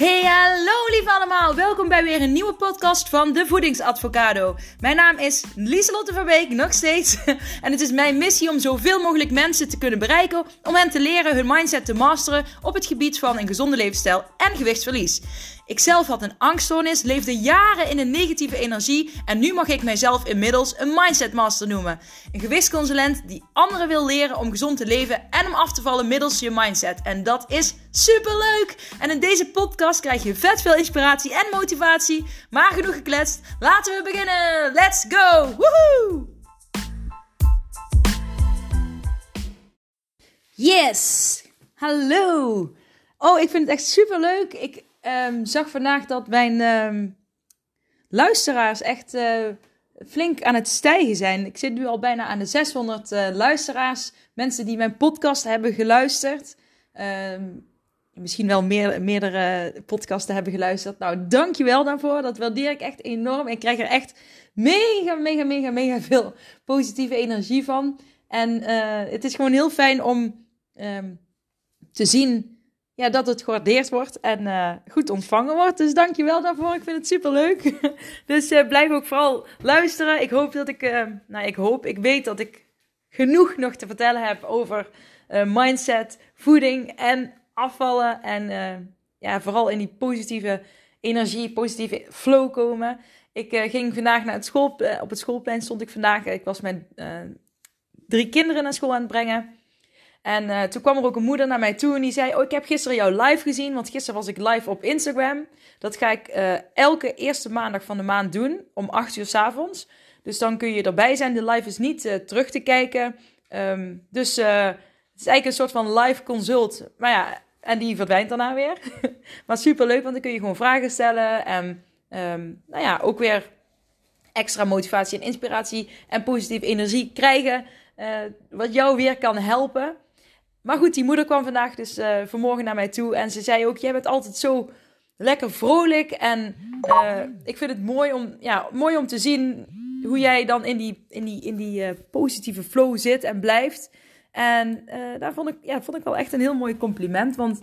Hey, hallo lieve allemaal. Welkom bij weer een nieuwe podcast van De Voedingsadvocado. Mijn naam is Lieselotte Verbeek, nog steeds. En het is mijn missie om zoveel mogelijk mensen te kunnen bereiken... om hen te leren hun mindset te masteren op het gebied van een gezonde levensstijl en gewichtsverlies. Ik zelf had een angststoornis, leefde jaren in een negatieve energie en nu mag ik mijzelf inmiddels een mindset master noemen. Een gewichtsconsulent die anderen wil leren om gezond te leven en om af te vallen middels je mindset. En dat is super leuk! En in deze podcast krijg je vet veel inspiratie en motivatie. Maar genoeg gekletst, laten we beginnen! Let's go! Yes! Hallo! Oh, ik vind het echt super leuk. Ik um, zag vandaag dat mijn um, luisteraars echt uh, flink aan het stijgen zijn. Ik zit nu al bijna aan de 600 uh, luisteraars. Mensen die mijn podcast hebben geluisterd. Um, misschien wel meer, meerdere podcasten hebben geluisterd. Nou, dankjewel daarvoor. Dat waardeer ik echt enorm. Ik krijg er echt mega, mega, mega, mega veel positieve energie van. En uh, het is gewoon heel fijn om te zien ja, dat het gewaardeerd wordt en uh, goed ontvangen wordt. Dus dank je wel daarvoor. Ik vind het super leuk. dus uh, blijf ook vooral luisteren. Ik hoop dat ik, uh, nou ik hoop, ik weet dat ik genoeg nog te vertellen heb over mindset, voeding en afvallen. En ja, vooral in die positieve energie, positieve flow komen. Ik ging vandaag naar het school, op het schoolplein stond ik vandaag. Ik was mijn drie kinderen naar school aan het brengen. En uh, toen kwam er ook een moeder naar mij toe en die zei: Oh, ik heb gisteren jouw live gezien. Want gisteren was ik live op Instagram. Dat ga ik uh, elke eerste maandag van de maand doen. Om 8 uur s avonds. Dus dan kun je erbij zijn. De live is niet uh, terug te kijken. Um, dus het is eigenlijk een soort van live consult. Maar ja, en die verdwijnt daarna weer. maar super leuk, want dan kun je gewoon vragen stellen. En um, nou ja, ook weer extra motivatie en inspiratie en positieve energie krijgen. wat jou weer kan helpen. Maar goed, die moeder kwam vandaag dus uh, vanmorgen naar mij toe. En ze zei ook, jij bent altijd zo lekker vrolijk. En uh, ik vind het mooi om, ja, mooi om te zien hoe jij dan in die, in die, in die uh, positieve flow zit en blijft. En daar vond ik, ja, vond ik wel echt een heel mooi compliment. Want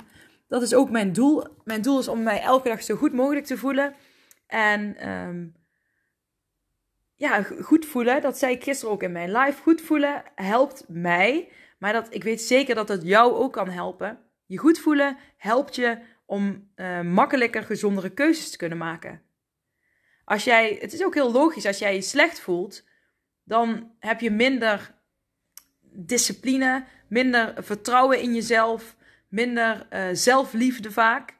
dat is ook mijn doel. Mijn doel is om mij elke dag zo goed mogelijk te voelen. En um, ja, goed voelen, dat zei ik gisteren ook in mijn live. Goed voelen helpt mij maar dat, ik weet zeker dat het jou ook kan helpen. Je goed voelen helpt je om uh, makkelijker gezondere keuzes te kunnen maken. Als jij, het is ook heel logisch, als jij je slecht voelt, dan heb je minder discipline, minder vertrouwen in jezelf, minder uh, zelfliefde vaak.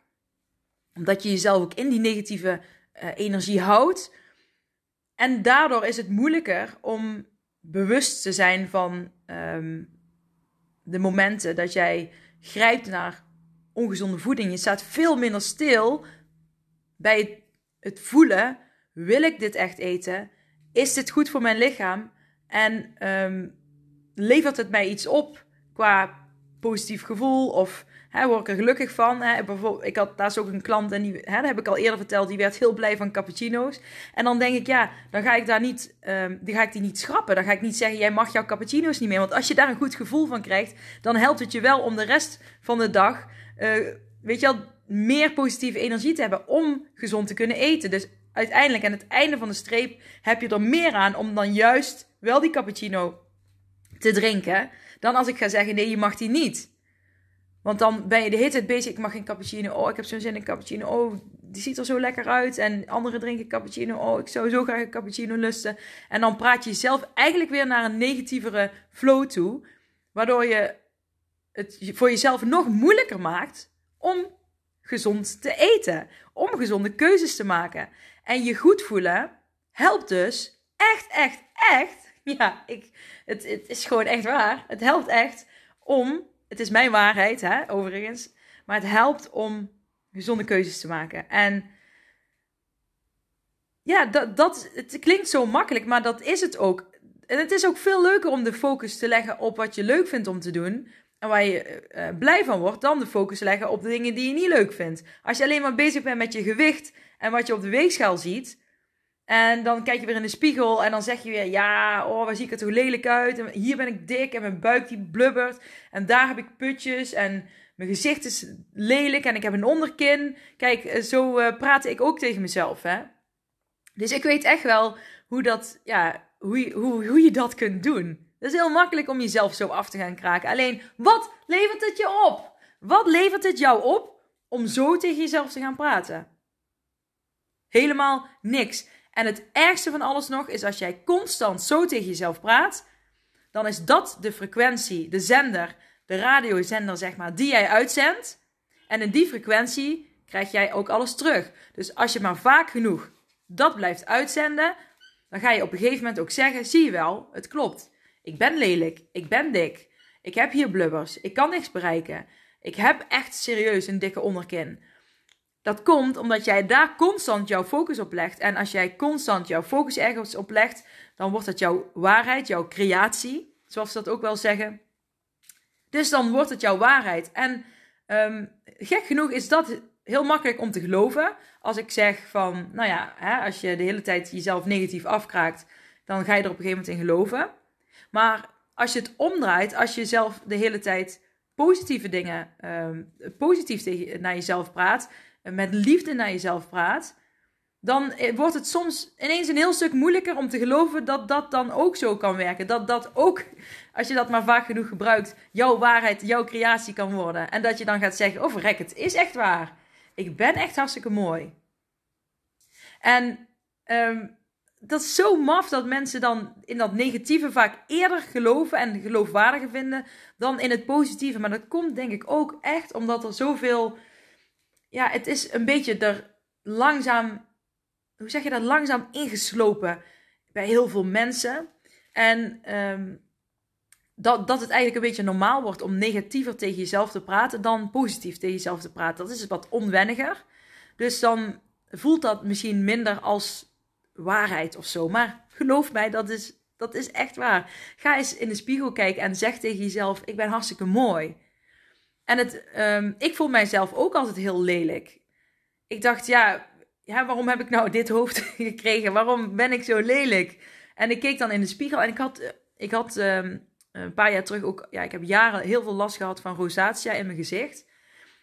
Omdat je jezelf ook in die negatieve uh, energie houdt. En daardoor is het moeilijker om bewust te zijn van um, de momenten dat jij grijpt naar ongezonde voeding. Je staat veel minder stil bij het, voelen: wil ik dit echt eten? Is dit goed voor mijn lichaam? En um, levert het mij iets op qua positief gevoel of Hè, word ik er gelukkig van. Hè. Bijvoorbeeld, ik had daar ook een klant en die, hè, dat heb ik al eerder verteld, die werd heel blij van cappuccino's. En dan denk ik, ja, dan ga ik daar niet, um, dan ga ik die niet schrappen. Dan ga ik niet zeggen, jij mag jouw cappuccino's niet meer. Want als je daar een goed gevoel van krijgt, dan helpt het je wel om de rest van de dag, uh, weet je wel, meer positieve energie te hebben om gezond te kunnen eten. Dus uiteindelijk aan het einde van de streep heb je er meer aan om dan juist wel die cappuccino te drinken. Dan als ik ga zeggen, nee, je mag die niet. Want dan ben je de hele tijd bezig. Ik mag geen cappuccino. Oh, ik heb zo'n zin in cappuccino. Oh, die ziet er zo lekker uit. En anderen drinken cappuccino. Oh, ik zou zo graag een cappuccino lusten. En dan praat je jezelf eigenlijk weer naar een negatievere flow toe. Waardoor je het voor jezelf nog moeilijker maakt om gezond te eten. Om gezonde keuzes te maken. En je goed voelen helpt dus echt, echt, echt. Ja, ik, het, het is gewoon echt waar. Het helpt echt om het is mijn waarheid, hè, overigens. Maar het helpt om gezonde keuzes te maken. En ja, dat, dat, het klinkt zo makkelijk, maar dat is het ook. En het is ook veel leuker om de focus te leggen op wat je leuk vindt om te doen. En waar je uh, blij van wordt, dan de focus leggen op de dingen die je niet leuk vindt. Als je alleen maar bezig bent met je gewicht en wat je op de weegschaal ziet, en dan kijk je weer in de spiegel en dan zeg je weer: Ja, oh, waar zie ik er toch lelijk uit? En hier ben ik dik en mijn buik die blubbert. En daar heb ik putjes. En mijn gezicht is lelijk en ik heb een onderkin. Kijk, eh, zo uh, praat ik ook tegen mezelf, hè. Dus ik weet echt wel hoe, dat, ja, hoe, hoe, hoe je dat kunt doen. Het is heel makkelijk om jezelf zo af te gaan kraken. Alleen, wat levert het je op? Wat levert het jou op om zo tegen jezelf te gaan praten? Helemaal niks. En het ergste van alles nog is als jij constant zo tegen jezelf praat, dan is dat de frequentie, de zender, de radiozender zeg maar, die jij uitzendt. En in die frequentie krijg jij ook alles terug. Dus als je maar vaak genoeg dat blijft uitzenden, dan ga je op een gegeven moment ook zeggen: zie je wel, het klopt. Ik ben lelijk, ik ben dik, ik heb hier blubbers, ik kan niks bereiken. Ik heb echt serieus een dikke onderkin. Dat komt omdat jij daar constant jouw focus op legt. En als jij constant jouw focus ergens op legt, dan wordt het jouw waarheid, jouw creatie, zoals ze dat ook wel zeggen. Dus dan wordt het jouw waarheid. En um, gek genoeg is dat heel makkelijk om te geloven. Als ik zeg van, nou ja, hè, als je de hele tijd jezelf negatief afkraakt, dan ga je er op een gegeven moment in geloven. Maar als je het omdraait, als je zelf de hele tijd positieve dingen, um, positief naar jezelf praat, met liefde naar jezelf praat, dan eh, wordt het soms ineens een heel stuk moeilijker om te geloven dat dat dan ook zo kan werken. Dat dat ook, als je dat maar vaak genoeg gebruikt, jouw waarheid, jouw creatie kan worden. En dat je dan gaat zeggen, oh verrek, het is echt waar. Ik ben echt hartstikke mooi. En um, dat is zo maf dat mensen dan in dat negatieve vaak eerder geloven en geloofwaardiger vinden dan in het positieve. Maar dat komt denk ik ook echt omdat er zoveel. Ja, het is een beetje er langzaam. Hoe zeg je dat? Langzaam ingeslopen bij heel veel mensen. En um, dat, dat het eigenlijk een beetje normaal wordt om negatiever tegen jezelf te praten dan positief tegen jezelf te praten. Dat is wat onwenniger. Dus dan voelt dat misschien minder als waarheid of zo. Maar geloof mij, dat is, dat is echt waar. Ga eens in de spiegel kijken en zeg tegen jezelf: Ik ben hartstikke mooi. En het, um, ik voel mijzelf ook altijd heel lelijk. Ik dacht, ja, ja, waarom heb ik nou dit hoofd gekregen? Waarom ben ik zo lelijk? En ik keek dan in de spiegel en ik had, ik had um, een paar jaar terug ook, ja, ik heb jaren heel veel last gehad van rosacea in mijn gezicht.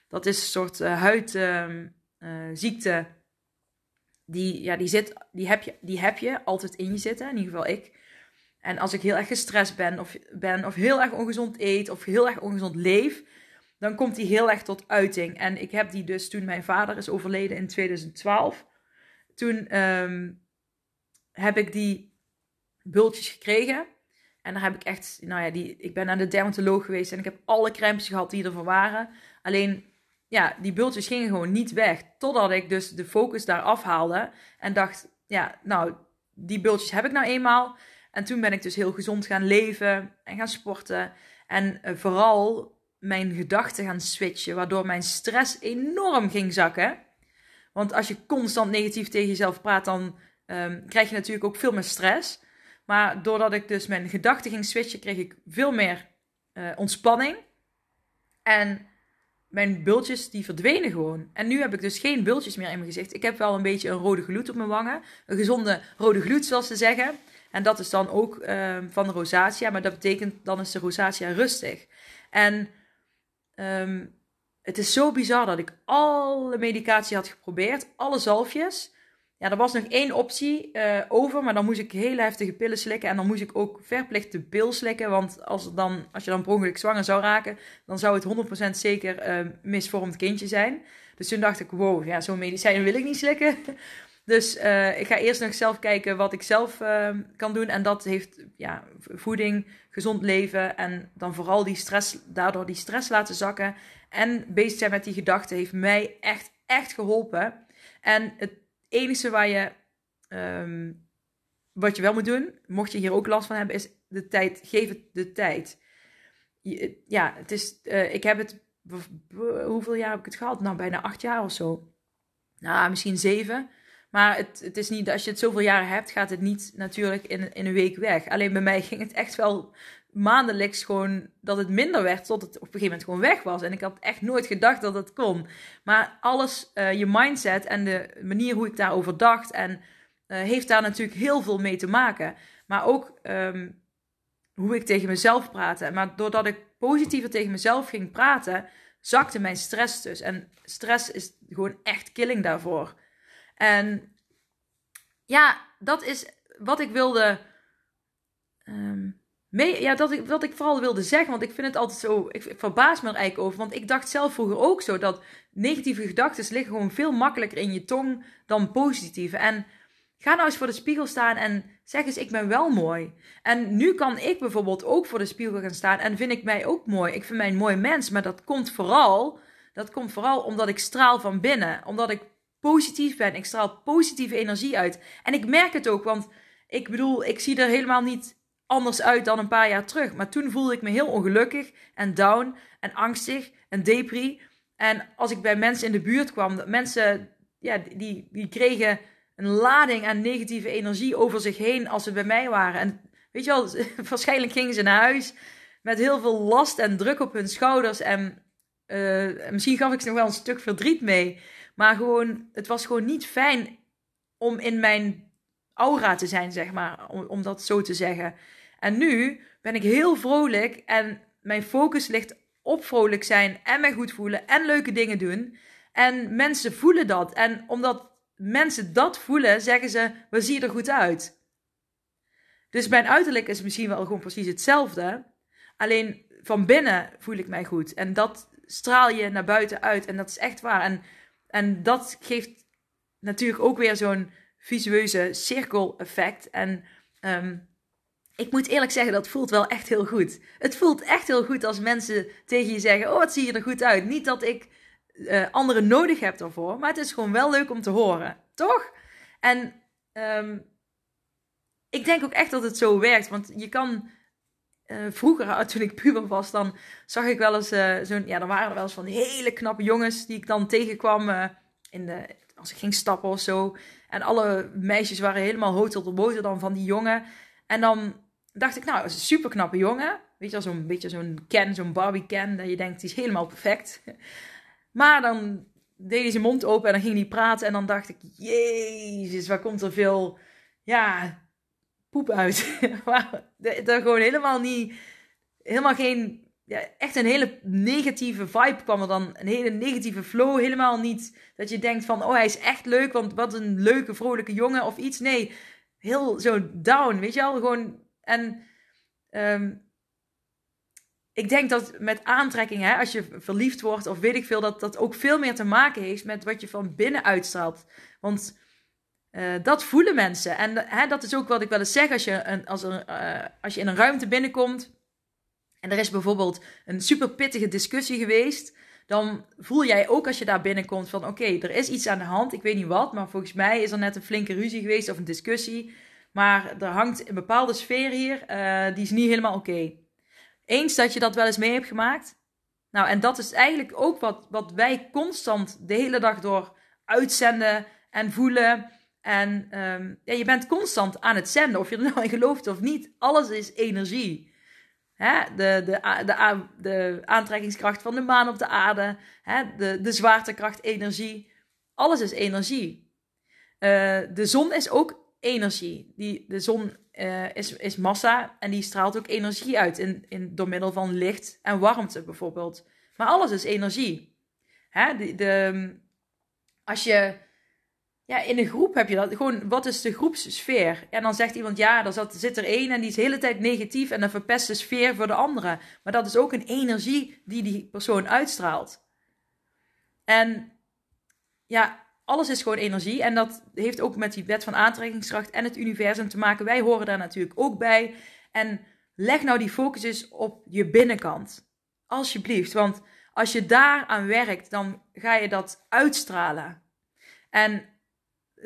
Dat is een soort uh, huidziekte. Uh, die, ja, die, zit, die, heb je, die heb je altijd in je zitten, in ieder geval ik. En als ik heel erg gestrest ben of, ben, of heel erg ongezond eet, of heel erg ongezond leef, dan komt die heel erg tot uiting. En ik heb die dus toen mijn vader is overleden in 2012. Toen um, heb ik die bultjes gekregen. En daar heb ik echt, nou ja, die, ik ben naar de dermatoloog geweest en ik heb alle crèmes gehad die ervoor waren. Alleen ja, die bultjes gingen gewoon niet weg. Totdat ik dus de focus daar afhaalde. En dacht, ja, nou, die bultjes heb ik nou eenmaal. En toen ben ik dus heel gezond gaan leven en gaan sporten. En uh, vooral mijn gedachten gaan switchen. Waardoor mijn stress enorm ging zakken. Want als je constant negatief tegen jezelf praat, dan um, krijg je natuurlijk ook veel meer stress. Maar doordat ik dus mijn gedachten ging switchen, kreeg ik veel meer uh, ontspanning. En mijn bultjes die verdwenen gewoon. En nu heb ik dus geen bultjes meer in mijn gezicht. Ik heb wel een beetje een rode gloed op mijn wangen. Een gezonde rode gloed, zoals ze zeggen. En dat is dan ook uh, van de rosacea. Maar dat betekent, dan is de rosacea rustig. En um, het is zo bizar dat ik alle medicatie had geprobeerd. Alle zalfjes. Ja, er was nog één optie uh, over, maar dan moest ik hele heftige pillen slikken. En dan moest ik ook verplicht de pil slikken. Want als, dan, als je dan per ongeluk zwanger zou raken, dan zou het 100% zeker uh, misvormd kindje zijn. Dus toen dacht ik, wow, ja, zo'n medicijn wil ik niet slikken. Dus uh, ik ga eerst nog zelf kijken wat ik zelf kan doen. En dat heeft ja, voeding, gezond leven en dan vooral die stress, daardoor die stress laten zakken. En bezig zijn met die gedachten heeft mij echt, echt geholpen. En het enige waar je, um, wat je wel moet doen, mocht je hier ook last van hebben, is de tijd. Geef het de tijd. ja, het is, uh, ik heb het, hoeveel jaar heb ik het gehad? Nou, bijna acht jaar of zo. Nou, misschien zeven. Maar het, het is niet, als je het zoveel jaren hebt, gaat het niet natuurlijk in, in een week weg. Alleen bij mij ging het echt wel maandelijks gewoon dat het minder werd, tot het op een gegeven moment gewoon weg was. En ik had echt nooit gedacht dat het kon. Maar alles, uh, je mindset en de manier hoe ik daarover dacht, en uh, heeft daar natuurlijk heel veel mee te maken. Maar ook um, hoe ik tegen mezelf praatte. Maar doordat ik positiever tegen mezelf ging praten, zakte mijn stress dus. En stress is gewoon echt killing daarvoor. En ja, dat is wat ik wilde. Mee, ja, dat ik, wat ik vooral wilde zeggen. Want ik vind het altijd zo. Ik, ik verbaas me er eigenlijk over. Want ik dacht zelf vroeger ook zo dat negatieve gedachten liggen gewoon veel makkelijker in je tong dan positieve. En ga nou eens voor de spiegel staan en zeg eens: Ik ben wel mooi. En nu kan ik bijvoorbeeld ook voor de spiegel gaan staan en vind ik mij ook mooi. Ik vind mij een mooi mens. Maar dat komt vooral. Dat komt vooral omdat ik straal van binnen. Omdat ik positief ben. Ik straal positieve energie uit. En ik merk het ook, want ik bedoel, ik zie er helemaal niet anders uit dan een paar jaar terug. Maar toen voelde ik me heel ongelukkig en down en angstig en depri. En als ik bij mensen in de buurt kwam, mensen ja, die, die kregen een lading aan negatieve energie over zich heen als ze bij mij waren. En weet je wel, waarschijnlijk gingen ze naar huis met heel veel last en druk op hun schouders. En uh, misschien gaf ik ze nog wel een stuk verdriet mee. Maar gewoon, het was gewoon niet fijn om in mijn aura te zijn, zeg maar, om, om dat zo te zeggen. En nu ben ik heel vrolijk en mijn focus ligt op vrolijk zijn en me goed voelen en leuke dingen doen. En mensen voelen dat. En omdat mensen dat voelen, zeggen ze: we zien er goed uit. Dus mijn uiterlijk is misschien wel gewoon precies hetzelfde. Alleen van binnen voel ik mij goed. En dat straal je naar buiten uit. En dat is echt waar. En en dat geeft natuurlijk ook weer zo'n visueuze cirkel-effect. En um, ik moet eerlijk zeggen, dat voelt wel echt heel goed. Het voelt echt heel goed als mensen tegen je zeggen: Oh, wat zie je er goed uit. Niet dat ik uh, anderen nodig heb daarvoor, maar het is gewoon wel leuk om te horen, toch? En um, ik denk ook echt dat het zo werkt, want je kan. Uh, vroeger, toen ik puber was, dan zag ik wel eens uh, zo'n. Ja, dan waren er wel eens van hele knappe jongens die ik dan tegenkwam uh, in de, als ik ging stappen of zo. En alle meisjes waren helemaal op de boter dan van die jongen. En dan dacht ik, nou, een super knappe jongen. Weet je wel, zo'n beetje zo'n Ken, zo'n Barbie Ken. Dat je denkt, die is helemaal perfect. Maar dan deed hij zijn mond open en dan ging hij praten. En dan dacht ik, jezus, waar komt er veel, ja, poep uit. er gewoon helemaal niet, helemaal geen, ja, echt een hele negatieve vibe kwam er dan. Een hele negatieve flow. Helemaal niet dat je denkt van, oh hij is echt leuk, want wat een leuke, vrolijke jongen of iets. Nee, heel zo down, weet je wel. Gewoon, en um, ik denk dat met aantrekking, hè, als je verliefd wordt of weet ik veel, dat dat ook veel meer te maken heeft met wat je van binnen uitstraalt. Want uh, dat voelen mensen. En hè, dat is ook wat ik wel eens zeg als je, een, als, uh, als je in een ruimte binnenkomt en er is bijvoorbeeld een super pittige discussie geweest, dan voel jij ook als je daar binnenkomt van oké, er is iets aan de hand, ik weet niet wat, maar volgens mij is er net een flinke ruzie geweest of een discussie. Maar er hangt een bepaalde sfeer hier, uh, die is niet helemaal oké. Eens dat je dat wel eens mee hebt gemaakt. Nou, en dat is eigenlijk ook wat, wat wij constant de hele dag door uitzenden en voelen en um, ja, je bent constant aan het zenden, of je er nou in gelooft of niet. Alles is energie. Hè? De, de, de, de aantrekkingskracht van de maan op de aarde, hè? De, de zwaartekracht, energie. Alles is energie. Uh, de zon is ook energie. Die, de zon uh, is, is massa en die straalt ook energie uit in, in, door middel van licht en warmte bijvoorbeeld. Maar alles is energie. Hè? De, de, als je ja, in een groep heb je dat. Gewoon, wat is de groepssfeer? En dan zegt iemand, ja, er zat, zit er één en die is de hele tijd negatief en dan verpest de sfeer voor de anderen. Maar dat is ook een energie die die persoon uitstraalt. En ja, alles is gewoon energie. En dat heeft ook met die wet van aantrekkingskracht en het universum te maken. Wij horen daar natuurlijk ook bij. En leg nou die focus eens op je binnenkant. Alsjeblieft. Want als je daar aan werkt, dan ga je dat uitstralen. En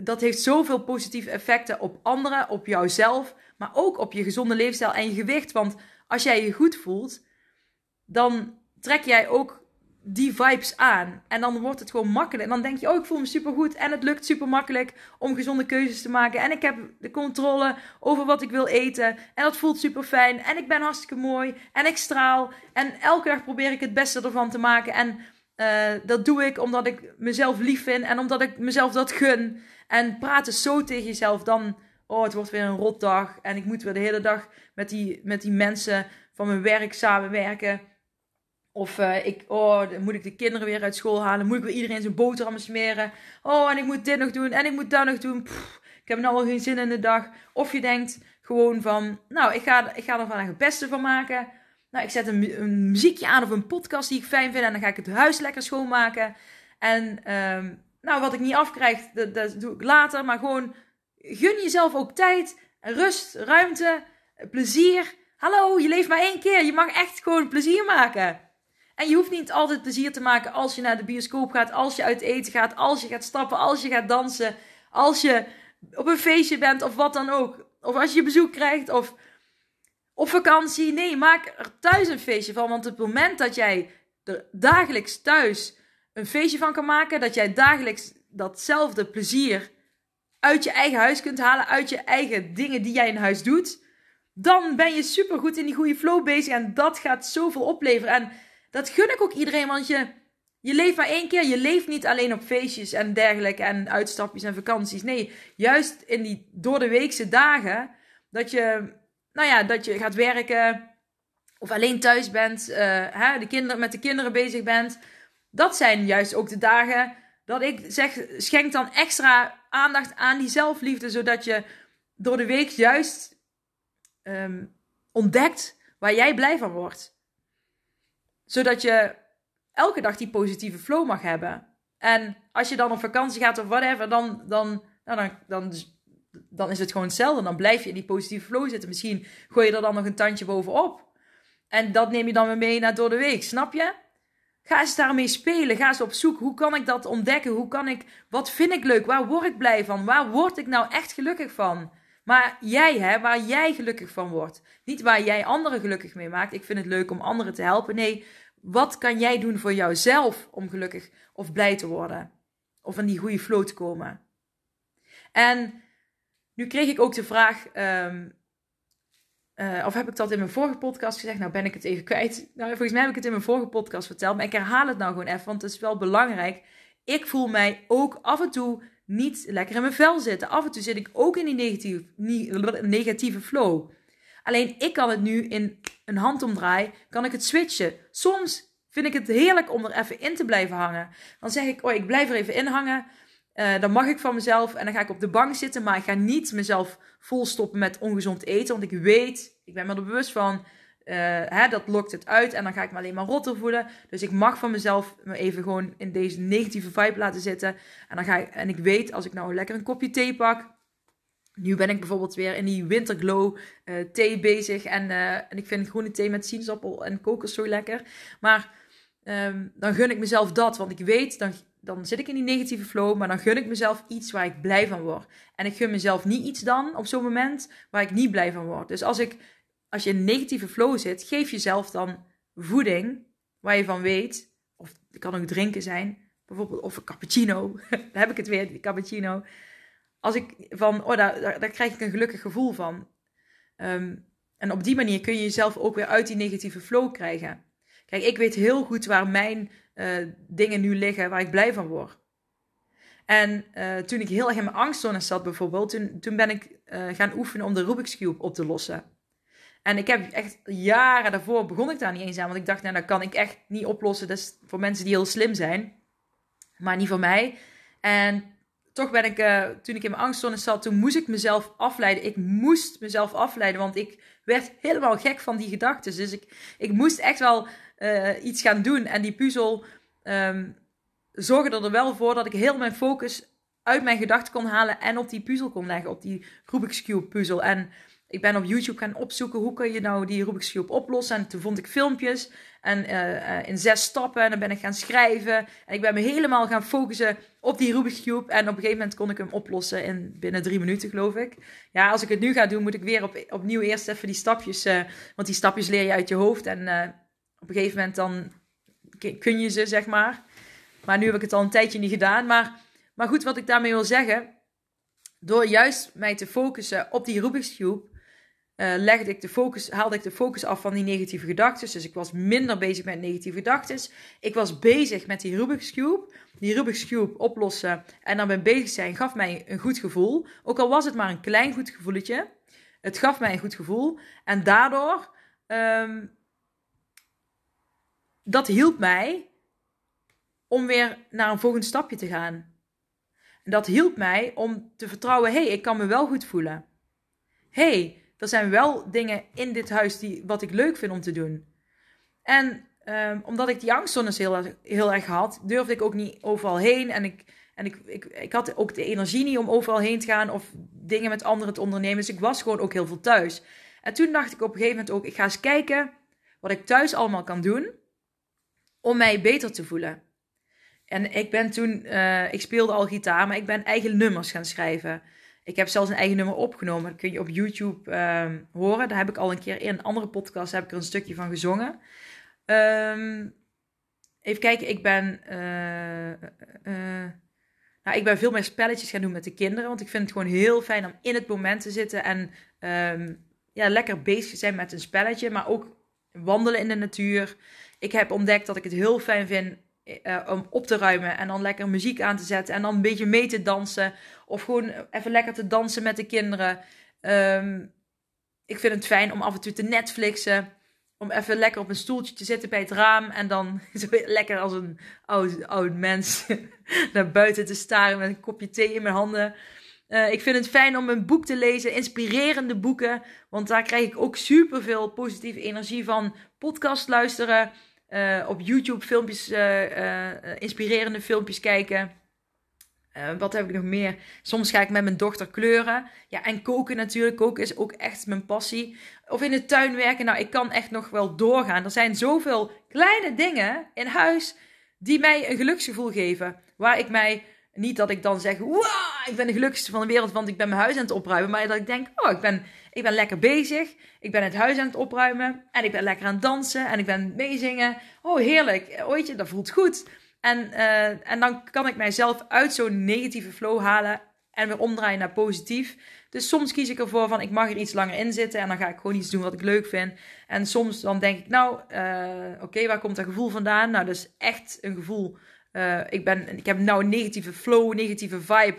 dat heeft zoveel positieve effecten op anderen, op jouzelf, maar ook op je gezonde leefstijl en je gewicht. Want als jij je goed voelt, dan trek jij ook die vibes aan. En dan wordt het gewoon makkelijk. En dan denk je, oh, ik voel me super goed. En het lukt super makkelijk om gezonde keuzes te maken. En ik heb de controle over wat ik wil eten. En dat voelt super fijn. En ik ben hartstikke mooi. En ik straal. En elke dag probeer ik het beste ervan te maken. En uh, dat doe ik omdat ik mezelf lief vind. En omdat ik mezelf dat gun. En praten zo tegen jezelf dan, oh het wordt weer een rotdag en ik moet weer de hele dag met die, met die mensen van mijn werk samenwerken. Of uh, ik, oh, dan moet ik de kinderen weer uit school halen. Moet ik weer iedereen zijn boterhammen smeren. Oh, en ik moet dit nog doen. En ik moet dat nog doen. ik heb nou al geen zin in de dag. Of je denkt gewoon van, nou, ik ga, ik ga er vandaag het beste van maken. Nou, ik zet een, muziekje aan of een podcast die ik fijn vind. En dan ga ik het huis lekker schoonmaken. En um, nou, wat ik niet afkrijg, dat, dat doe ik later. Maar gewoon gun jezelf ook tijd, rust, ruimte, plezier. Hallo, je leeft maar één keer. Je mag echt gewoon plezier maken. En je hoeft niet altijd plezier te maken als je naar de bioscoop gaat, als je uit eten gaat, als je gaat stappen, als je gaat dansen, als je op een feestje bent of wat dan ook. Of als je bezoek krijgt of op vakantie. Nee, maak er thuis een feestje van. Want het moment dat jij er dagelijks thuis een feestje van kan maken, dat jij dagelijks datzelfde plezier uit je eigen huis kunt halen, uit je eigen dingen die jij in huis doet, dan ben je supergoed in die goede flow bezig en dat gaat zoveel opleveren. En dat gun ik ook iedereen, want je, je leeft maar één keer. Je leeft niet alleen op feestjes en dergelijke en uitstapjes en vakanties. Nee, juist in die door de weekse dagen dat je, nou ja, dat je gaat werken of alleen thuis bent, uh, hè, de kinderen, met de kinderen bezig bent. Dat zijn juist ook de dagen dat ik zeg, schenk dan extra aandacht aan die zelfliefde, zodat je door de week juist um, ontdekt waar jij blij van wordt zodat je elke dag die positieve flow mag hebben. En als je dan op vakantie gaat of whatever, dan, dan, nou dan, dan, dan is het gewoon hetzelfde. Dan blijf je in die positieve flow zitten. Misschien gooi je er dan nog een tandje bovenop. En dat neem je dan weer mee naar door de week, snap je? Ga eens daarmee spelen. Ga eens op zoek. Hoe kan ik dat ontdekken? Hoe kan ik, wat vind ik leuk? Waar word ik blij van? Waar word ik nou echt gelukkig van? Maar jij, hè, waar jij gelukkig van wordt. Niet waar jij anderen gelukkig mee maakt. Ik vind het leuk om anderen te helpen. Nee, wat kan jij doen voor jouzelf om gelukkig of blij te worden? Of in die goede flow te komen? En nu kreeg ik ook de vraag, um, uh, of heb ik dat in mijn vorige podcast gezegd? Nou ben ik het even kwijt. Nou, volgens mij heb ik het in mijn vorige podcast verteld, maar ik herhaal het nou gewoon even, want het is wel belangrijk. Ik voel mij ook af en toe niet lekker in mijn vel zitten. Af en toe zit ik ook in die negatieve, negatieve flow. Alleen ik kan het nu in een handomdraai, kan ik het switchen. Soms vind ik het heerlijk om er even in te blijven hangen. Dan zeg ik, oh, ik blijf er even in hangen. Uh, dan mag ik van mezelf en dan ga ik op de bank zitten. Maar ik ga niet mezelf volstoppen met ongezond eten. Want ik weet, ik ben me er bewust van, uh, hè, dat lokt het uit. En dan ga ik me alleen maar rotter voelen. Dus ik mag van mezelf me even gewoon in deze negatieve vibe laten zitten. En, dan ga ik, en ik weet, als ik nou lekker een kopje thee pak nu ben ik bijvoorbeeld weer in die winterglow uh, thee bezig. En, en ik vind groene thee met sinaasappel en kokos zo lekker. Maar um, dan gun ik mezelf dat. Want ik weet, dan, dan zit ik in die negatieve flow. Maar dan gun ik mezelf iets waar ik blij van word. En ik gun mezelf niet iets dan op zo'n moment waar ik niet blij van word. Dus als, ik, als je in een negatieve flow zit, geef jezelf dan voeding waar je van weet. Of het kan ook drinken zijn. Bijvoorbeeld, of een cappuccino. Daar heb ik het weer, die cappuccino als ik van, oh, daar, daar, krijg ik een gelukkig gevoel van. Ehm, en op die manier kun je jezelf ook weer uit die negatieve flow krijgen. Kijk, ik weet heel goed waar mijn uh, dingen nu liggen, waar ik blij van word. En uh, toen ik heel erg in mijn angstzone zat bijvoorbeeld, toen, toen ben ik uh, gaan oefenen om de Rubik's Cube op te lossen. En ik heb echt jaren daarvoor begon ik daar niet eens aan, want ik dacht, nou, dat kan ik echt niet oplossen. Dat is voor mensen die heel slim zijn, maar niet voor mij. En toch ben ik, toen ik in mijn angstzone zat, toen moest ik mezelf afleiden. Ik moest mezelf afleiden, want ik werd helemaal gek van die gedachten. Dus ik, ik moest echt wel uh, iets gaan doen. En die puzzel um, zorgde er wel voor dat ik heel mijn focus uit mijn gedachten kon halen en op die puzzel kon leggen, op die Rubik's Cube puzzel. En ik ben op YouTube gaan opzoeken hoe kun je nou die Rubik's Cube oplossen. En toen vond ik filmpjes en uh, in zes stappen. En dan ben ik gaan schrijven. En ik ben me helemaal gaan focussen op die Rubik's Cube. En op een gegeven moment kon ik hem oplossen in binnen drie minuten, geloof ik. Ja, als ik het nu ga doen, moet ik weer op, opnieuw eerst even die stapjes. Uh, want die stapjes leer je uit je hoofd. En op een gegeven moment dan kun je ze, zeg maar. Maar nu heb ik het al een tijdje niet gedaan. Maar, maar goed, wat ik daarmee wil zeggen. Door juist mij te focussen op die Rubik's Cube uh, legde ik de focus, haalde ik de focus af van die negatieve gedachten. Dus ik was minder bezig met negatieve gedachten. Ik was bezig met die Rubik's Cube. Die Rubik's Cube oplossen en dan bezig zijn gaf mij een goed gevoel. Ook al was het maar een klein goed gevoeletje. Het gaf mij een goed gevoel. En daardoor um, dat hielp mij om weer naar een volgend stapje te gaan. Dat hielp mij om te vertrouwen: hé, hey, ik kan me wel goed voelen. Hey, er zijn wel dingen in dit huis die, wat ik leuk vind om te doen. En um, omdat ik die angstzones heel, heel erg had, durfde ik ook niet overal heen. En, ik, en ik, ik, had ook de energie niet om overal heen te gaan of dingen met anderen te ondernemen. Dus ik was gewoon ook heel veel thuis. En toen dacht ik op een gegeven moment ook, ik ga eens kijken wat ik thuis allemaal kan doen om mij beter te voelen. En ik ben toen, uh, ik speelde al gitaar, maar ik ben eigen nummers gaan schrijven. Ik heb zelfs een eigen nummer opgenomen. Dat kun je op YouTube uh, horen. Daar heb ik al een keer in een andere podcast heb ik er een stukje van gezongen. Um, even kijken, ik ben, uh, uh, nou, ik ben veel meer spelletjes gaan doen met de kinderen. Want ik vind het gewoon heel fijn om in het moment te zitten en um, ja, lekker bezig te zijn met een spelletje. Maar ook wandelen in de natuur. Ik heb ontdekt dat ik het heel fijn vind uh, om op te ruimen en dan lekker muziek aan te zetten en dan een beetje mee te dansen of gewoon even lekker te dansen met de kinderen. Um, ik vind het fijn om af en toe te Netflixen, om even lekker op een stoeltje te zitten bij het raam en dan zo lekker als een oud, oud mens naar buiten te staren met een kopje thee in mijn handen. Uh, ik vind het fijn om een boek te lezen, inspirerende boeken, want daar krijg ik ook superveel positieve energie van. Podcast luisteren, uh, op YouTube filmpjes, uh, inspirerende filmpjes kijken. wat heb ik nog meer? Soms ga ik met mijn dochter kleuren. Ja, en koken natuurlijk. Koken is ook echt mijn passie. Of in de tuin werken. Nou, ik kan echt nog wel doorgaan. Er zijn zoveel kleine dingen in huis die mij een geluksgevoel geven. Waar ik mij niet dat ik dan zeg, ik ben de gelukkigste van de wereld, want ik ben mijn huis aan het opruimen. Maar dat ik denk, oh, ik ben, ik ben lekker bezig. Ik ben het huis aan het opruimen. En ik ben lekker aan het dansen. En ik ben meezingen. Oh, heerlijk. Ooitje, dat voelt goed. En, uh, en dan kan ik mijzelf uit zo'n negatieve flow halen. En weer omdraaien naar positief. Dus soms kies ik ervoor van ik mag er iets langer in zitten. En dan ga ik gewoon iets doen wat ik leuk vind. En soms dan denk ik, nou, uh, oké, waar komt dat gevoel vandaan? Nou, dat is echt een gevoel uh, ik, ben, ik heb nou een negatieve flow, negatieve vibe.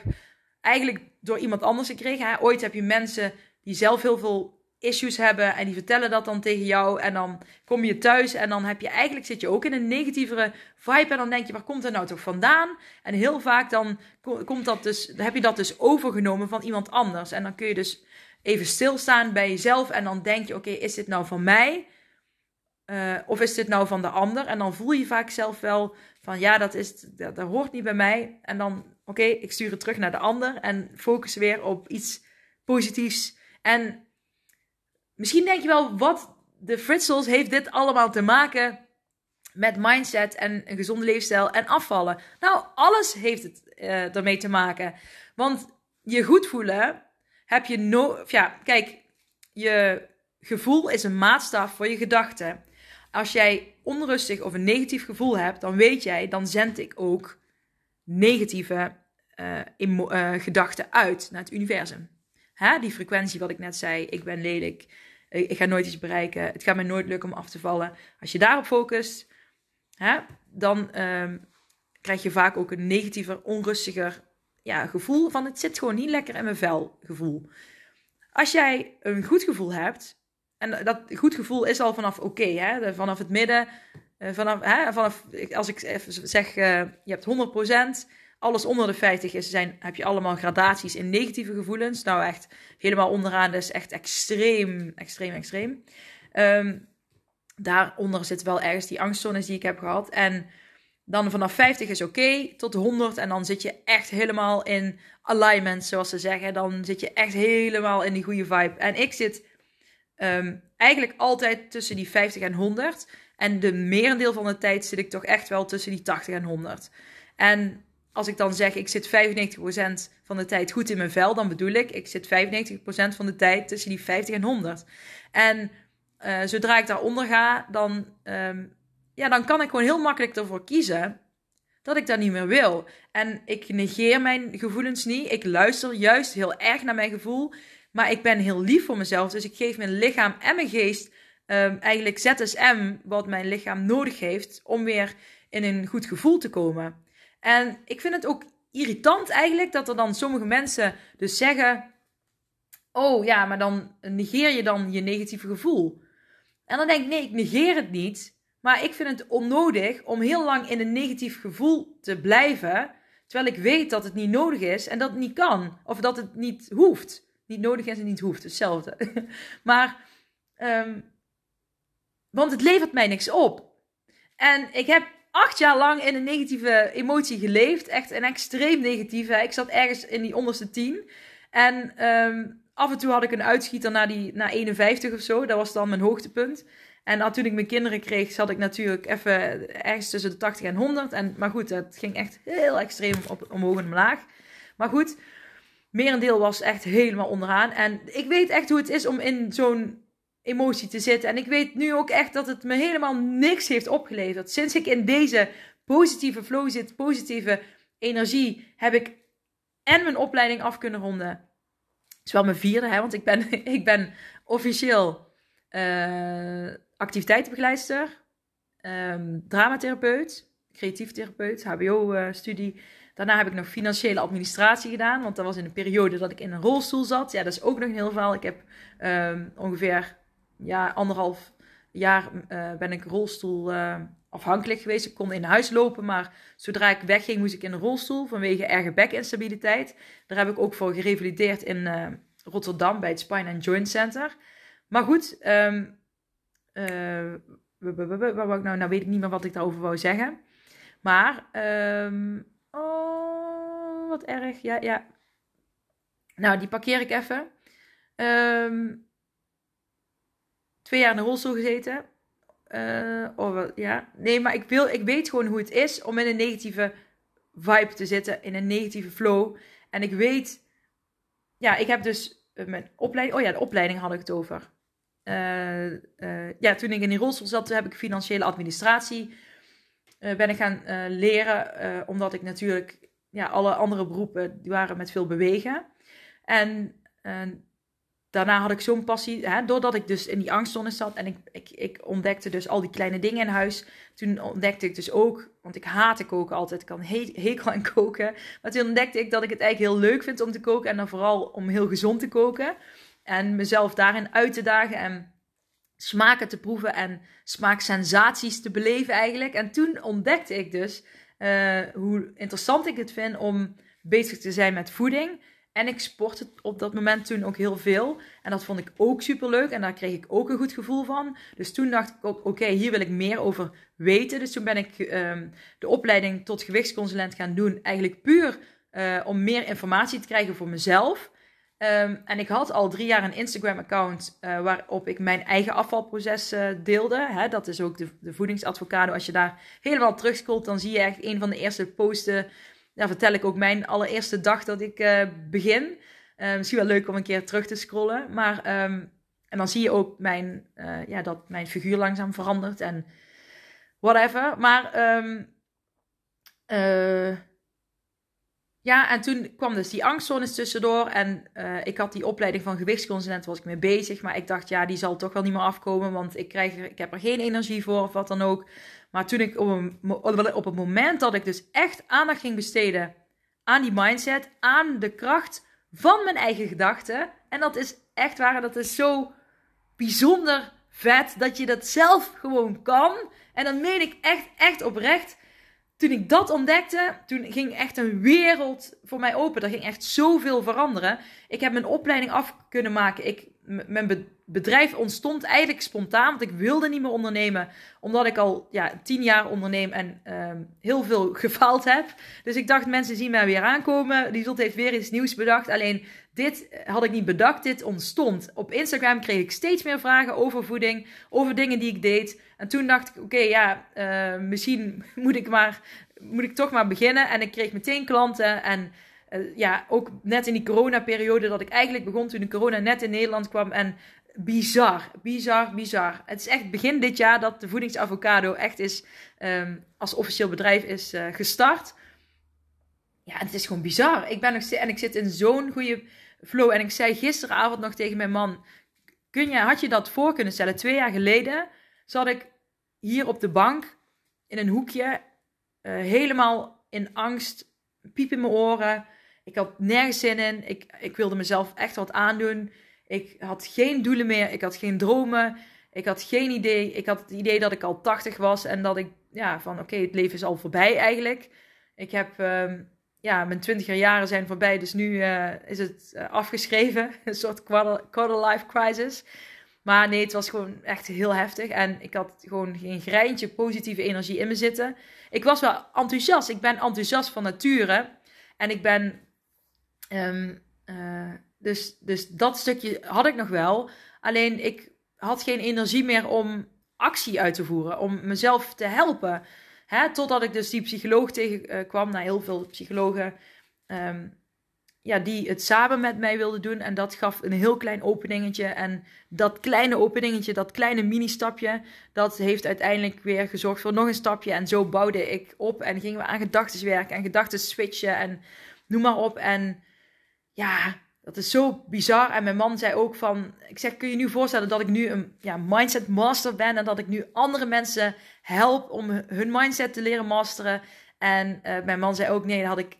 Eigenlijk door iemand anders gekregen. Hè? Ooit heb je mensen die zelf heel veel issues hebben en die vertellen dat dan tegen jou. En dan kom je thuis en dan heb je eigenlijk zit je ook in een negatievere vibe. En dan denk je, waar komt dat nou toch vandaan? En heel vaak dan komt dat dus, heb je dat dus overgenomen van iemand anders. En dan kun je dus even stilstaan bij jezelf. En dan denk je, oké, is dit nou van mij? Uh, of is dit nou van de ander? En dan voel je vaak zelf wel van ja, dat, is, dat, hoort niet bij mij. En dan, oké, ik stuur het terug naar de ander en focus weer op iets positiefs. En misschien denk je wel, wat de Fritzels heeft dit allemaal te maken met mindset en een gezonde leefstijl en afvallen? Nou, alles heeft het uh, ermee te maken. Want je goed voelen heb je no... Ja, kijk, je gevoel is een maatstaf voor je gedachten. Als jij onrustig of een negatief gevoel hebt, dan weet jij, dan zend ik ook negatieve uh, uh, gedachten uit naar het universum. Hè? Die frequentie wat ik net zei, ik ben lelijk, ik ga nooit iets bereiken, het gaat mij nooit lukken om af te vallen. Als je daarop focust, hè, dan uh, krijg je vaak ook een negatiever, onrustiger ja, gevoel van het zit gewoon niet lekker in mijn vel gevoel. Als jij een goed gevoel hebt, en dat goed gevoel is al vanaf oké, hè? vanaf het midden. Uh, vanaf, hè? vanaf, als ik even zeg, uh, je hebt 100%, alles onder de 50 is, zijn, heb je allemaal gradaties in negatieve gevoelens. Nou, echt helemaal onderaan, dus echt extreem, extreem, extreem. Um, daaronder zit wel ergens die angstzones die ik heb gehad. En dan vanaf 50 is oké, tot 100. En dan zit je echt helemaal in alignment, zoals ze zeggen. Dan zit je echt helemaal in die goede vibe. En ik zit Um, eigenlijk altijd tussen die 50 en 100. En de merendeel van de tijd zit ik toch echt wel tussen die 80 en 100. En als ik dan zeg, ik zit 95% van de tijd goed in mijn vel, dan bedoel ik, ik zit 95% van de tijd tussen die 50 en 100. En uh, zodra ik daaronder ga, dan, um, ja, dan kan ik gewoon heel makkelijk ervoor kiezen dat ik dat niet meer wil. En ik negeer mijn gevoelens niet. Ik luister juist heel erg naar mijn gevoel. Maar ik ben heel lief voor mezelf. Dus ik geef mijn lichaam en mijn geest um, eigenlijk ZSM, wat mijn lichaam nodig heeft om weer in een goed gevoel te komen. En ik vind het ook irritant eigenlijk dat er dan sommige mensen dus zeggen: Oh ja, maar dan negeer je dan je negatieve gevoel. En dan denk ik: nee, ik negeer het niet. Maar ik vind het onnodig om heel lang in een negatief gevoel te blijven. Terwijl ik weet dat het niet nodig is en dat het niet kan. Of dat het niet hoeft. Niet nodig is en niet hoeft. Hetzelfde. maar, um, want het levert mij niks op. En ik heb acht jaar lang in een negatieve emotie geleefd. Echt een extreem negatieve. Ik zat ergens in die onderste tien. En um, af en toe had ik een uitschieter naar, die, naar 51 of zo. Dat was dan mijn hoogtepunt. En toen ik mijn kinderen kreeg, zat ik natuurlijk even ergens tussen de 80 en 100. En, maar goed, het ging echt heel extreem op, omhoog en omlaag. Maar goed, merendeel was echt helemaal onderaan. En ik weet echt hoe het is om in zo'n emotie te zitten. En ik weet nu ook echt dat het me helemaal niks heeft opgeleverd. Sinds ik in deze positieve flow zit, positieve energie, heb ik en mijn opleiding af kunnen ronden. Het is wel mijn vierde, hè, want ik ben, ik ben officieel uh, activiteitenbegeleidster, um, dramatherapeut, creatief therapeut, HBO-studie. Daarna heb ik nog financiële administratie gedaan, want dat was in een periode dat ik in een rolstoel zat. Ja, dat is ook nog een heel verhaal. Ik heb um, ongeveer ja, anderhalf jaar uh, ben ik rolstoel uh, afhankelijk geweest. Ik kon in huis lopen, maar zodra ik wegging moest ik in een rolstoel vanwege erge bekinstabiliteit. Daar heb ik ook voor gerevalideerd in uh, Rotterdam bij het Spine and Joint Center. Maar goed, um, waar wou ik nou? Nou weet ik niet meer wat ik daarover wou zeggen. Maar, um, oh, wat erg. Ja, ja. Nou, die parkeer ik even. Um, twee jaar in de rolstoel gezeten. Uh, oh, ja. Nee, maar ik, wil, ik weet gewoon hoe het is om in een negatieve vibe te zitten, in een negatieve flow. En ik weet, ja, ik heb dus mijn opleiding, oh ja, de opleiding had ik het over. Uh, ja, toen ik in die rolstoel zat, heb ik financiële administratie ben ik gaan leren, omdat ik natuurlijk, ja, alle andere beroepen, die waren met veel bewegen. En daarna had ik zo'n passie, hè, doordat ik dus in die angstzone zat en ik, ik, ik ontdekte dus al die kleine dingen in huis. Toen ontdekte ik dus ook, want ik haatte koken altijd, ik kan he hekel aan koken. Maar toen ontdekte ik dat ik het eigenlijk heel leuk vind om te koken en dan vooral om heel gezond te koken. En mezelf daarin uit te dagen en smaken te proeven en smaaksensaties te beleven eigenlijk. En toen ontdekte ik dus uh, hoe interessant ik het vind om bezig te zijn met voeding. En ik sportte op dat moment toen ook heel veel. En dat vond ik ook super leuk. En daar kreeg ik ook een goed gevoel van. Dus toen dacht ik ook, oké, hier wil ik meer over weten. Dus toen ben ik um, de opleiding tot gewichtsconsulent gaan doen. Eigenlijk puur uh, om meer informatie te krijgen voor mezelf. Um, en ik had al drie jaar een Instagram-account uh, waarop ik mijn eigen afvalproces uh, deelde. Hè, dat is ook de, de voedingsadvocado. Als je daar helemaal terugscrollt, dan zie je echt een van de eerste posten ja, vertel ik ook mijn allereerste dag dat ik uh, begin. Misschien wel leuk om een keer terug te scrollen. Maar, um, en dan zie je ook mijn, ja, dat mijn figuur langzaam verandert en whatever. Maar um, ja, en toen kwam dus die angstzones tussendoor. En ik had die opleiding van gewichtsconsulent, was ik mee bezig. Maar ik dacht, ja, die zal toch wel niet meer afkomen. Want ik, krijg ik heb er geen energie voor of wat dan ook. Maar toen ik op, op het moment dat ik dus echt aandacht ging besteden aan die mindset, aan de kracht van mijn eigen gedachten. En dat is echt waar, dat is zo bijzonder vet dat je dat zelf gewoon kan. En dan meen ik echt, echt oprecht. Toen ik dat ontdekte, toen ging echt een wereld voor mij open. Er ging echt zoveel veranderen. Ik heb mijn opleiding af kunnen maken. Ik, mijn bedrijf ontstond eigenlijk spontaan, want ik wilde niet meer ondernemen, omdat ik al ja, tien jaar onderneem en uh, heel veel gefaald heb. Dus ik dacht, mensen zien mij weer aankomen. Die Zult heeft weer iets nieuws bedacht. Alleen dit had ik niet bedacht, dit ontstond. Op Instagram kreeg ik steeds meer vragen over voeding, over dingen die ik deed. En toen dacht ik, oké, ja, uh, misschien moet ik, maar, moet ik toch maar beginnen. En ik kreeg meteen klanten en... Uh, ja, ook net in die coronaperiode dat ik eigenlijk begon toen de corona net in Nederland kwam. En bizar, bizar, bizar. Het is echt begin dit jaar dat de voedingsavocado echt is, um, als officieel bedrijf is uh, gestart. Ja, het is gewoon bizar. Ik ben nog en ik zit in zo'n goede flow. En ik zei gisteravond nog tegen mijn man: kun je, had je dat voor kunnen stellen? Twee jaar geleden zat ik hier op de bank in een hoekje, uh, helemaal in angst, piep in mijn oren. Ik had nergens zin in. Ik, ik wilde mezelf echt wat aandoen. Ik had geen doelen meer. Ik had geen dromen. Ik had geen idee. Ik had het idee dat ik al 80 was en dat ik, ja, van oké, het leven is al voorbij eigenlijk. Ik heb, ehm, ja, mijn twintiger jaren zijn voorbij, dus nu uh, is het uh, afgeschreven. Een soort quarter, life crisis. Maar nee, het was gewoon echt heel heftig. En ik had gewoon geen greintje positieve energie in me zitten. Ik was wel enthousiast. Ik ben enthousiast van nature. En ik ben. Um, uh, dus, dus dat stukje had ik nog wel. Alleen ik had geen energie meer om actie uit te voeren. Om mezelf te helpen. Hè, totdat ik dus die psycholoog tegenkwam. Uh, naar heel veel psychologen. Um, ja, die het samen met mij wilde doen. En dat gaf een heel klein openingetje. En dat kleine openingetje, dat kleine mini-stapje, dat heeft uiteindelijk weer gezorgd voor nog een stapje. En zo bouwde ik op en gingen we aan gedachten werken en gedachten switchen en noem maar op. En ja, dat is zo bizar. En mijn man zei ook van, ik zeg, kun je je nu voorstellen dat ik nu een ja, mindset master ben en dat ik nu andere mensen help om hun mindset te leren masteren. En uh, mijn man zei ook, nee, had ik,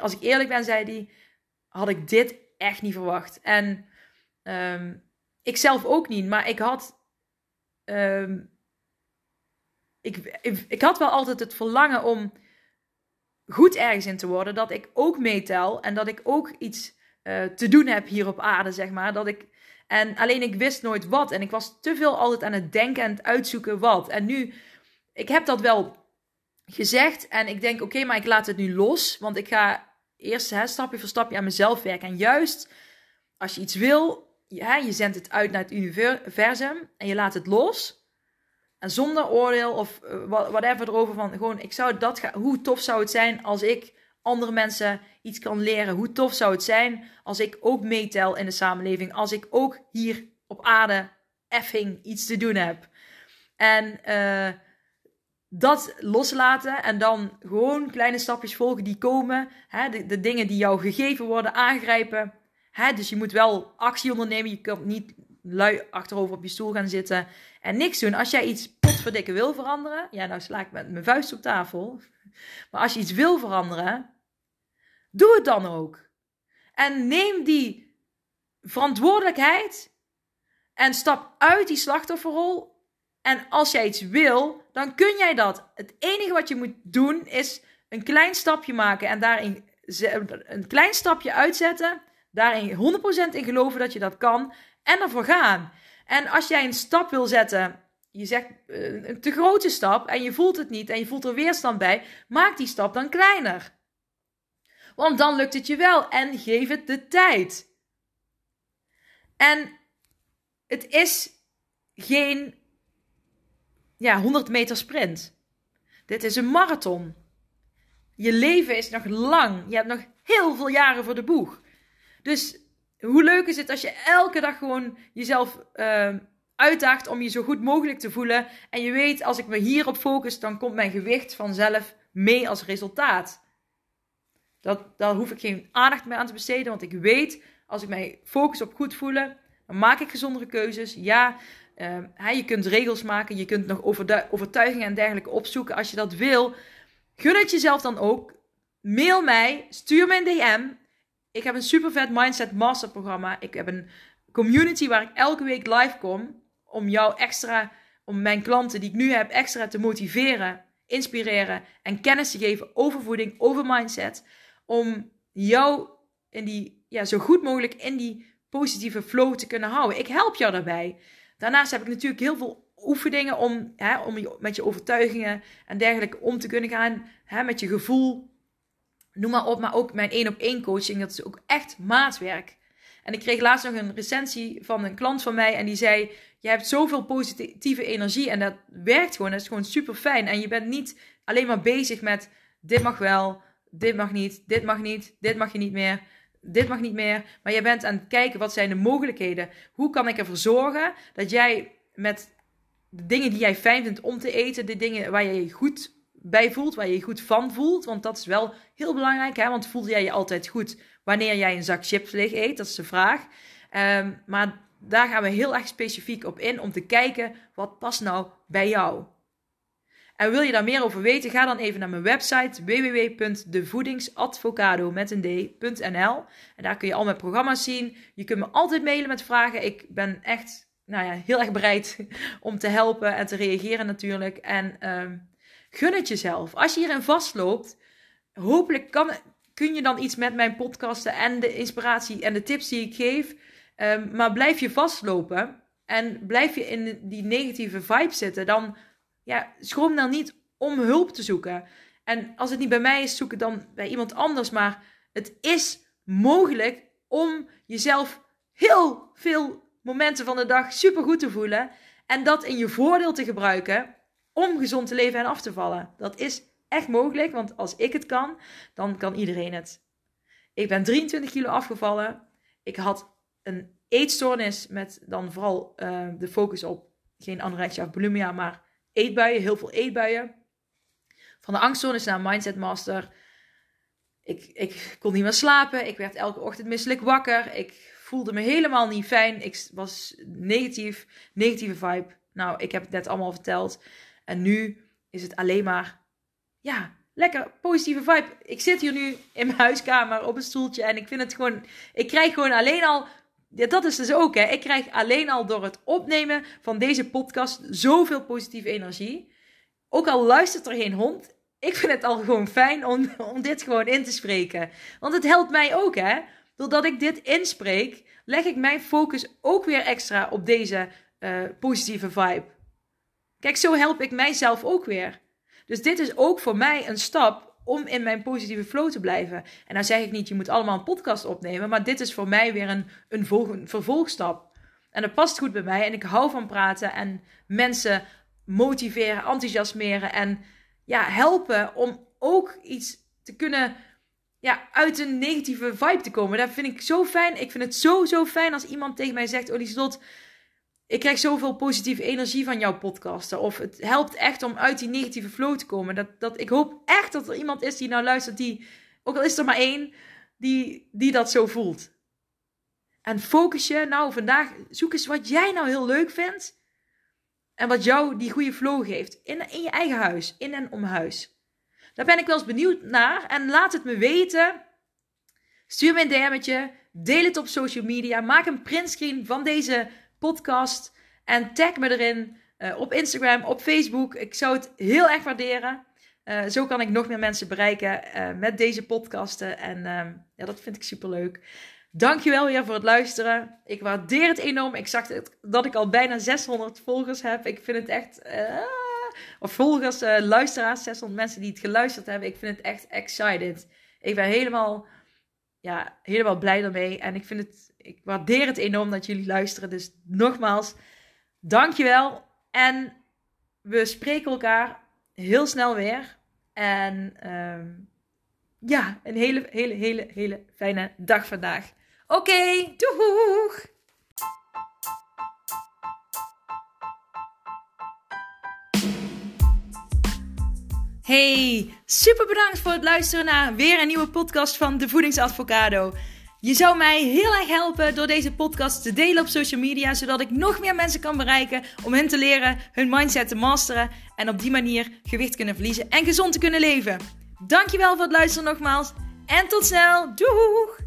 als ik eerlijk ben, zei hij, had ik dit echt niet verwacht. En um, ik zelf ook niet, maar ik had. Um, ik, ik, ik, had wel altijd het verlangen om goed ergens in te worden. Dat ik ook meetel en dat ik ook iets uh, te doen heb hier op aarde, zeg maar. Dat ik, en alleen ik wist nooit wat. En ik was te veel altijd aan het denken en het uitzoeken wat. En nu, ik heb dat wel gezegd. En ik denk, oké, maar ik laat het nu los. Want ik ga eerst hè, stapje voor stapje aan mezelf werken. En juist als je iets wil, ja, je zendt het uit naar het universum en je laat het los. En zonder oordeel of uh, whatever erover van gewoon, ik zou dat gaan. Hoe tof zou het zijn als ik andere mensen iets kan leren? Hoe tof zou het zijn als ik ook meetel in de samenleving? Als ik ook hier op aarde effing iets te doen heb. En uh, dat loslaten en dan gewoon kleine stapjes volgen die komen. Hè, de, dingen die jou gegeven worden, aangrijpen. Hè, dus je moet wel actie ondernemen. Je kunt niet lui achterover op je stoel gaan zitten en niks doen. Als jij iets potverdikke wil veranderen. Ja, nou sla ik met mijn vuist op tafel. Maar als je iets wil veranderen, doe het dan ook. En neem die verantwoordelijkheid en stap uit die slachtofferrol en als jij iets wil, dan kun jij dat. Het enige wat je moet doen is een klein stapje maken en daarin een klein stapje uitzetten. Daarin 100% in geloven dat je dat kan en ervoor gaan. En als jij een stap wil zetten, je zegt eh, een te grote stap en je voelt het niet en je voelt er weerstand bij, maak die stap dan kleiner. Want dan lukt het je wel en geef het de tijd. En het is geen ja, 100 meter sprint. Dit is een marathon. Je leven is nog lang. Je hebt nog heel veel jaren voor de boeg. Dus hoe leuk is het als je elke dag gewoon jezelf uh, uitdaagt om je zo goed mogelijk te voelen. En je weet, als ik me hierop focus, dan komt mijn gewicht vanzelf mee als resultaat. Dat, daar hoef ik geen aandacht meer aan te besteden, want ik weet, als ik mij focus op goed voelen, dan maak ik gezondere keuzes. Ja, uh, je kunt regels maken, je kunt nog overtuigingen en dergelijke opzoeken als je dat wil. Gun het jezelf dan ook. Mail mij, stuur me een DM. Ik heb een super vet Mindset Master programma. Ik heb een community waar ik elke week live kom. Om jou extra, om mijn klanten die ik nu heb, extra te motiveren, inspireren en kennis te geven over voeding, over mindset. Om jou in die, ja, zo goed mogelijk in die positieve flow te kunnen houden. Ik help jou daarbij. Daarnaast heb ik natuurlijk heel veel oefeningen om, hè, om met je overtuigingen en dergelijke om te kunnen gaan. Hè, met je gevoel. Noem maar op. Maar ook mijn één op één coaching. Dat is ook echt maatwerk. En ik kreeg laatst nog een recensie van een klant van mij. En die zei: Je hebt zoveel positieve energie. En dat werkt gewoon. Dat is gewoon super fijn. En je bent niet alleen maar bezig met: Dit mag wel, dit mag niet, dit mag niet, dit mag je niet meer dit mag niet meer. Maar je bent aan het kijken wat zijn de mogelijkheden. Hoe kan ik ervoor zorgen dat jij met de dingen die jij fijn vindt om te eten, de dingen waar je je goed bij voelt, waar je je goed van voelt. Want dat is wel heel belangrijk, hè? want voel jij je altijd goed wanneer jij een zak chips leeg eet? Dat is de vraag. Um, maar daar gaan we heel erg specifiek op in om te kijken wat past nou bij jou. En wil je daar meer over weten, ga dan even naar mijn website www.devoedingsadvocado met een d.nl. En daar kun je al mijn programma's zien. Je kunt me altijd mailen met vragen. Ik ben echt nou ja, heel erg bereid om te helpen en te reageren natuurlijk. En ehm, gun het jezelf. Als je hierin vastloopt, hopelijk kan, kun je dan iets met mijn podcasten en de inspiratie en de tips die ik geef. Ehm, maar blijf je vastlopen en blijf je in die negatieve vibe zitten, dan ja, schroom dan niet om hulp te zoeken. En als het niet bij mij is, zoek het dan bij iemand anders. Maar het is mogelijk om jezelf heel veel momenten van de dag super goed te voelen. En dat in je voordeel te gebruiken om gezond te leven en af te vallen. Dat is echt mogelijk, want als ik het kan, dan kan iedereen het. Ik ben 23 kilo afgevallen. Ik had een eetstoornis met dan vooral uh, de focus op geen anorexia of bulimia, maar eetbuien, heel veel eetbuien. Van de angststoornis naar Mindset Master. Ik, ik kon niet meer slapen. Ik werd elke ochtend misselijk wakker. Ik voelde me helemaal niet fijn. Ik was negatief, negatieve vibe. Nou, ik heb het net allemaal verteld. En nu is het alleen maar, ja, lekker positieve vibe. Ik zit hier nu in mijn huiskamer op een stoeltje en ik vind het gewoon, ik krijg gewoon alleen al, ja, dat is dus ook hè, ik krijg alleen al door het opnemen van deze podcast zoveel positieve energie. Ook al luistert er geen hond, ik vind het al gewoon fijn om, om dit gewoon in te spreken. Want het helpt mij ook hè. Doordat ik dit inspreek, leg ik mijn focus ook weer extra op deze uh, positieve vibe. Kijk, zo help ik mijzelf ook weer. Dus dit is ook voor mij een stap om in mijn positieve flow te blijven. En dan nou zeg ik niet, je moet allemaal een podcast opnemen, maar dit is voor mij weer een, een, volgende, vervolgstap. En dat past goed bij mij en ik hou van praten en mensen motiveren, enthousiasmeren en ja, helpen om ook iets te kunnen ja, uit een negatieve vibe te komen. Dat vind ik zo fijn. Ik vind het zo, zo fijn als iemand tegen mij zegt: Olie Slot, ik krijg zoveel positieve energie van jouw podcasten. Of het helpt echt om uit die negatieve flow te komen. Dat, dat, ik hoop echt dat er iemand is die nou luistert, die, ook al is er maar één, die, die dat zo voelt. En focus je nou vandaag, zoek eens wat jij nou heel leuk vindt. En wat jou die goede flow geeft. In, in je eigen huis, in en om huis. Daar ben ik wel eens benieuwd naar. En laat het me weten. Stuur me een DM'tje. Deel het op social media. Maak een printscreen van deze podcast. En tag me erin. Uh, op Instagram, op Facebook. Ik zou het heel erg waarderen. Uh, zo kan ik nog meer mensen bereiken uh, met deze podcasten. En ehm, ja, dat vind ik super leuk. Dankjewel weer voor het luisteren. Ik waardeer het enorm. Ik zag dat ik al bijna 600 volgers heb. Ik vind het echt of volgers, luisteraars, 600 mensen die het geluisterd hebben. Ik vind het echt excited. Ik ben helemaal, ja, helemaal blij daarmee. En ik vind het, ik waardeer het enorm dat jullie luisteren. Dus nogmaals, dankjewel. En we spreken elkaar heel snel weer. En uh, ja, een hele, hele, hele, hele fijne dag vandaag. Oké, okay, doeg! Hey, super bedankt voor het luisteren naar weer een nieuwe podcast van De Voedingsadvocado. Je zou mij heel erg helpen door deze podcast te delen op social media, zodat ik nog meer mensen kan bereiken om hen te leren hun mindset te masteren en op die manier gewicht kunnen verliezen en gezond te kunnen leven. Dankjewel voor het luisteren nogmaals en tot snel. Doeg!